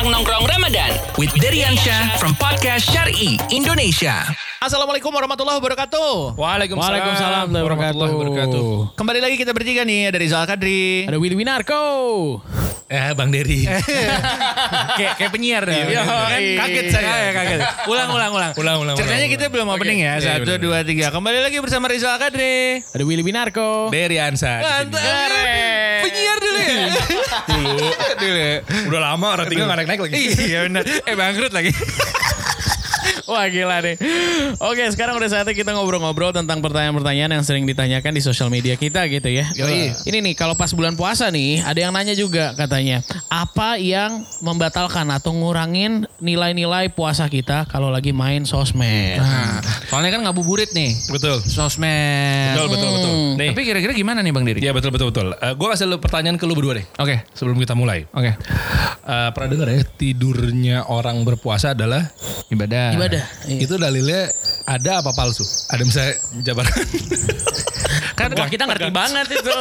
Bincang Nongkrong Ramadan with Deriansyah from Podcast Syari Indonesia. Assalamualaikum warahmatullahi wabarakatuh. Waalaikumsalam, Waalaikumsalam warahmatullahi wabarakatuh. Kembali lagi kita bertiga nih ada Rizal Kadri. Ada Willy Winarko. Eh, Bang Dery. kayak kayak penyiar deh. Iya, kan iya. kaget saya. kaget. Ulang ulang ulang. Ulang, ulang, Ceritanya ulang, kita ulang. belum opening ya. Iya, Satu dua tiga. Kembali lagi bersama Rizal Kadri. Ada Willy Winarko. Dery Ansa. Penyiar dulu ya. Udah lama orang tinggal nggak naik-naik lagi. Iya benar. Eh bangkrut lagi. Wah gila nih. Oke sekarang udah saatnya kita ngobrol-ngobrol tentang pertanyaan-pertanyaan yang sering ditanyakan di sosial media kita gitu ya. Yoi. Ini nih kalau pas bulan puasa nih ada yang nanya juga katanya. Apa yang membatalkan atau ngurangin nilai-nilai puasa kita kalau lagi main sosmed? Nah, soalnya kan ngabuburit nih. Betul. Sosmed. Betul, betul, betul. Nih. Tapi kira-kira gimana nih Bang Diri? Iya betul betul betul. gue kasih lu pertanyaan ke lu berdua deh. Oke. Sebelum kita mulai. Oke. Eh, pernah dengar ya tidurnya orang berpuasa adalah Ibadah. Ibadah. Iya. itu dalilnya ada apa palsu? Ada misalnya jabaran. Kan Wah kita ngerti banget itu.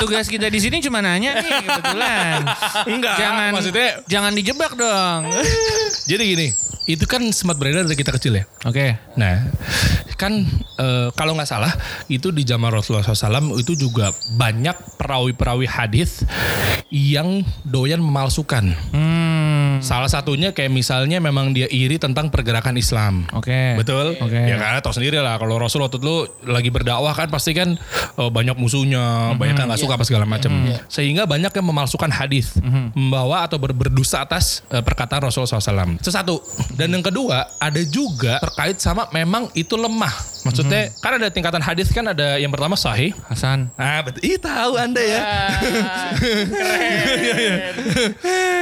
tugas kita di sini cuma nanya nih kebetulan. Enggak, Jangan maksudnya jangan dijebak dong. jadi gini, itu kan sempat beredar dari kita kecil ya. Oke. Nah, kan eh, kalau nggak salah itu di zaman Rasulullah SAW itu juga banyak perawi-perawi hadis yang doyan memalsukan. Hmm. Salah satunya kayak misalnya memang dia iri tentang pergerakan Islam. Oke. Betul. Oke. Ya karena tahu sendiri lah kalau Rasul waktu itu lagi berdakwah kan pasti kan eh, banyak musuhnya, banyak yang nggak suka apa segala macam. Sehingga banyak yang memalsukan hadis, membawa atau ber- berdusta atas eh, perkataan Rasulullah SAW. Itu satu. Dan yang kedua ada juga terkait sama memang itu lemah. Maksudnya kan ada tingkatan hadis kan ada yang pertama sahih. Hasan. Ah betul. Ih tahu anda ya.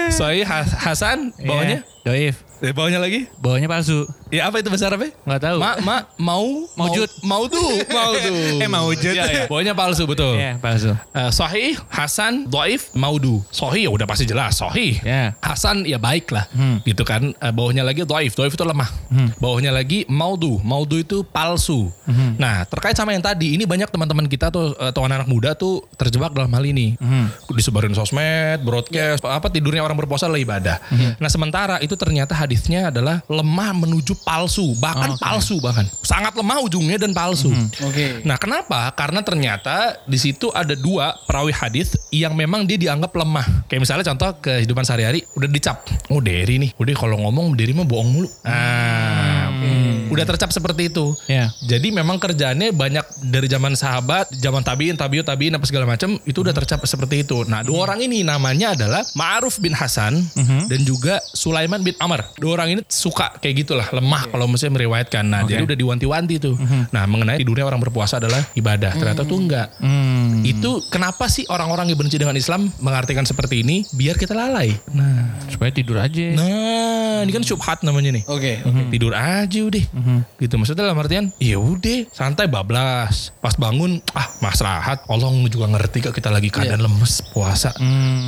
Sahih Has- Hasan bawahnya. Doif. Eh, bawahnya lagi? Bawahnya palsu. Ya apa itu bahasa Arabnya? Nggak tahu. Ma, ma, mau, Maujud. mau, mau tuh, mau tuh. Eh, maujud. Iya, iya. Pokoknya palsu betul. Iya, palsu. Eh, sahih, Hasan, Doif, Maudu. Sahih ya udah pasti jelas, Sahih. Ya. Hasan ya baik lah, Hmm. gitu kan. Eh, bawahnya lagi Doif, Doif itu lemah. Bawahnya lagi Maudu, Maudu itu palsu. Hmm. Nah terkait sama yang tadi, ini banyak teman-teman kita tuh atau anak-anak muda tuh terjebak dalam hal ini. Hmm. Disebarin sosmed, broadcast, apa tidurnya orang berpuasa adalah ibadah. Hmm. Nah sementara itu ternyata hadisnya adalah lemah menuju palsu, bahkan Oh, oke. palsu bahkan sangat lemah ujungnya dan palsu. Oke. Nah, kenapa? Karena ternyata di situ ada dua perawi hadis yang memang dia dianggap lemah. Kayak misalnya contoh kehidupan sehari-hari udah dicap. Oh, Derry nih. Udah kalau ngomong Derry mah bohong mulu. Nah, udah tercap seperti itu. Ya. Jadi memang kerjaannya banyak dari zaman sahabat, zaman tabiin, tabiut, tabiin apa segala macam itu udah tercap seperti itu. Nah, dua orang ini namanya adalah Ma'ruf bin Hasan dan juga Sulaiman bin Amr. Dua orang ini suka kayak gitulah, lemah kalau misalnya meriwayatkan. Nah, jadi udah diwanti-wanti tuh. Nah, mengenai tidurnya orang berpuasa adalah ibadah. Ternyata tuh enggak. Hmm. Itu kenapa sih orang-orang yang benci dengan Islam mengartikan seperti ini biar kita lalai. Nah, Supaya tidur aja. nah ini kan syubhat namanya nih. Oke. Tidur aja udah. Gitu maksudnya dalam artian ya udah santai bablas. Pas bangun ah masrahat. Allah juga ngerti kok kita lagi keadaan lemes puasa.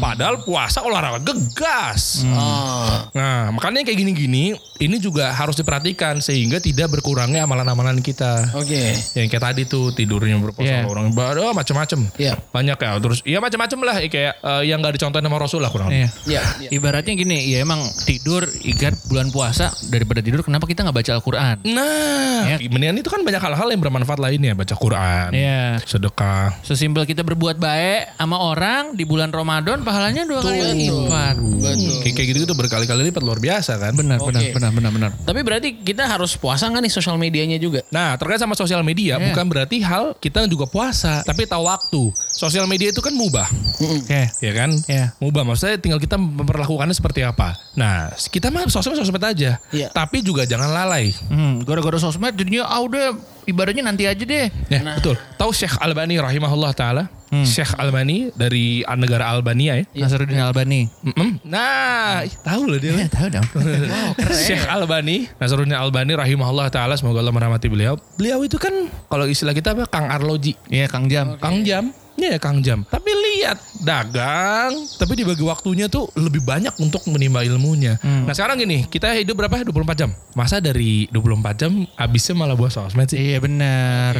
Padahal puasa olahraga gegas. Oh. Nah, makanya kayak gini-gini ini juga harus diperhatikan sehingga tidak berkurangnya amalan-amalan kita. Oke. Yang kayak tadi tuh tidurnya berpuasa Iya. orang ibadah macam-macam. Iya. Banyak ya terus ya macam-macam lah kayak eh, yang gak dicontohin sama Rasul lah kurang lebih. Iya. Iya. Ibaratnya gini, ya emang tidur ikat bulan puasa daripada tidur kenapa kita nggak baca Al-Qur'an? Nah, Ya. mendingan itu kan banyak hal-hal yang bermanfaat lainnya, baca Quran, Iya. sedekah. Sesimpel kita berbuat baik sama orang di bulan Ramadan pahalanya dua kali lipat. Betul. Kayak kayak gitu tuh berkali-kali lipat luar biasa kan. Benar, Oke. benar, benar, benar, benar. Tapi berarti kita harus puasa nggak nih sosial medianya juga? Nah, terkait sama sosial media Iya. bukan berarti hal kita juga puasa, tapi tahu waktu. Sosial media itu kan mubah, Oke. ya kan? Iya. Mubah maksudnya tinggal kita memperlakukannya seperti apa. Nah, kita mah sosmed sosmed aja. Iya. Tapi juga jangan lalai. Hmm, gara-gara sosmed jadinya ah udah ibadahnya nanti aja deh. Ya, betul. Tahu Syekh Albani rahimahullah taala? Syekh Albani dari negara Albania ya. Nasruddin Albani. Mm-mm. Nah, ih, tahu loh dia. Ya, tahu dong. Syekh Albani, Nasruddin Albani rahimahullah taala semoga Allah merahmati beliau. Beliau itu kan kalau istilah kita apa Kang Arloji, Iya, Kang Jam. Kang Jam. Iya Kang Jam. Tapi lihat dagang, tapi dibagi waktunya tuh lebih banyak untuk menimba ilmunya. Nah sekarang gini, kita hidup berapa? 24 jam. Masa dari 24 jam habisnya malah buat sosmed sih? Iya benar.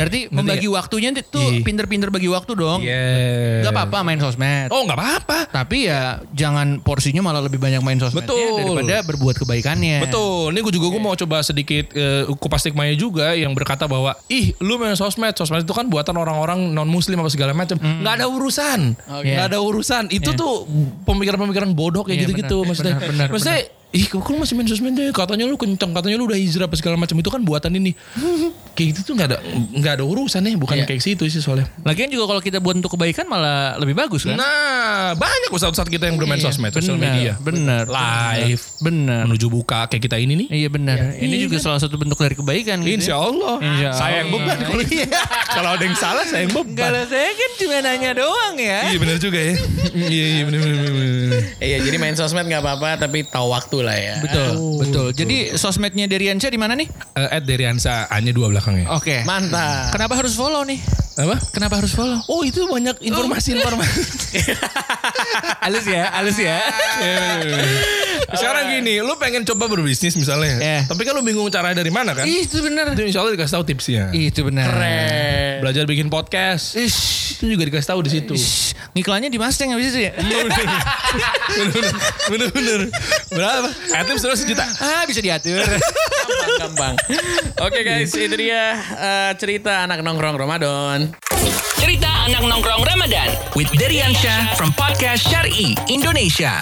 Berarti membagi waktunya tuh Iya. pinter-pinter bagi waktu dong. Iya. Gak apa-apa main sosmed. Oh nggak apa-apa. Tapi ya jangan porsinya malah lebih banyak main sosmednya Betul. daripada berbuat kebaikannya. Betul. Ini gue juga gue mau coba sedikit uh, kupas stigmanya juga yang berkata bahwa ih lu main sosmed, sosmed itu kan buatan orang-orang non muslim apa segala macam. Nggak ada urusan. Nggak ada urusan. Itu tuh pemikiran-pemikiran bodoh kayak Iya, gitu-gitu benar, maksudnya. benar, benar, maksudnya Ih kok lu masih main sosmed deh Katanya lu kenceng Katanya lu udah hijrah apa segala macam Itu kan buatan ini Kayak gitu tuh gak ada nggak ada urusan ya Bukan Iya. kayak situ sih soalnya Lagian juga kalau kita buat untuk kebaikan malah lebih bagus kan? Nah banyak ustadz-ustadz kita yang bermain Iya, sosmed Sosial benar, media Benar. Live Benar. Menuju buka kayak kita ini nih Iya benar. Ini juga salah satu bentuk dari kebaikan. gitu ya. Insya Allah. Insya Saya yang Allah. beban kalau Iya. kalau ada yang salah saya yang beban. Kalau saya kan cuma nanya doang ya. Iya benar juga ya. Iya iya benar benar benar, benar. Iya jadi main sosmed nggak apa-apa tapi tahu waktu lah ya. Betul, betul. Jadi sosmednya Deriansyah di mana nih? Eh, Ed Deriansa hanya dua belakangnya. Oke. Mantap. Kenapa harus follow nih? Apa? Kenapa harus follow? Oh itu banyak informasi-informasi. halus ya, halus ya. Sekarang gini, lu pengen coba berbisnis misalnya, Iya. tapi kan lu bingung cara dari mana kan? Itu benar. Itu insya Allah dikasih tahu tipsnya. Itu benar. Keren. Belajar bikin podcast, Ish. itu juga dikasih tahu di situ. Ish. Ngiklannya di Mustang habis itu ya? Bener-bener. Berapa? Adlibs terus sejuta. ah, bisa diatur. Gampang. Oke guys, itu dia eh, cerita anak nongkrong Ramadan. Cerita anak nongkrong Ramadan with Deriansyah from Podcast Syari Indonesia.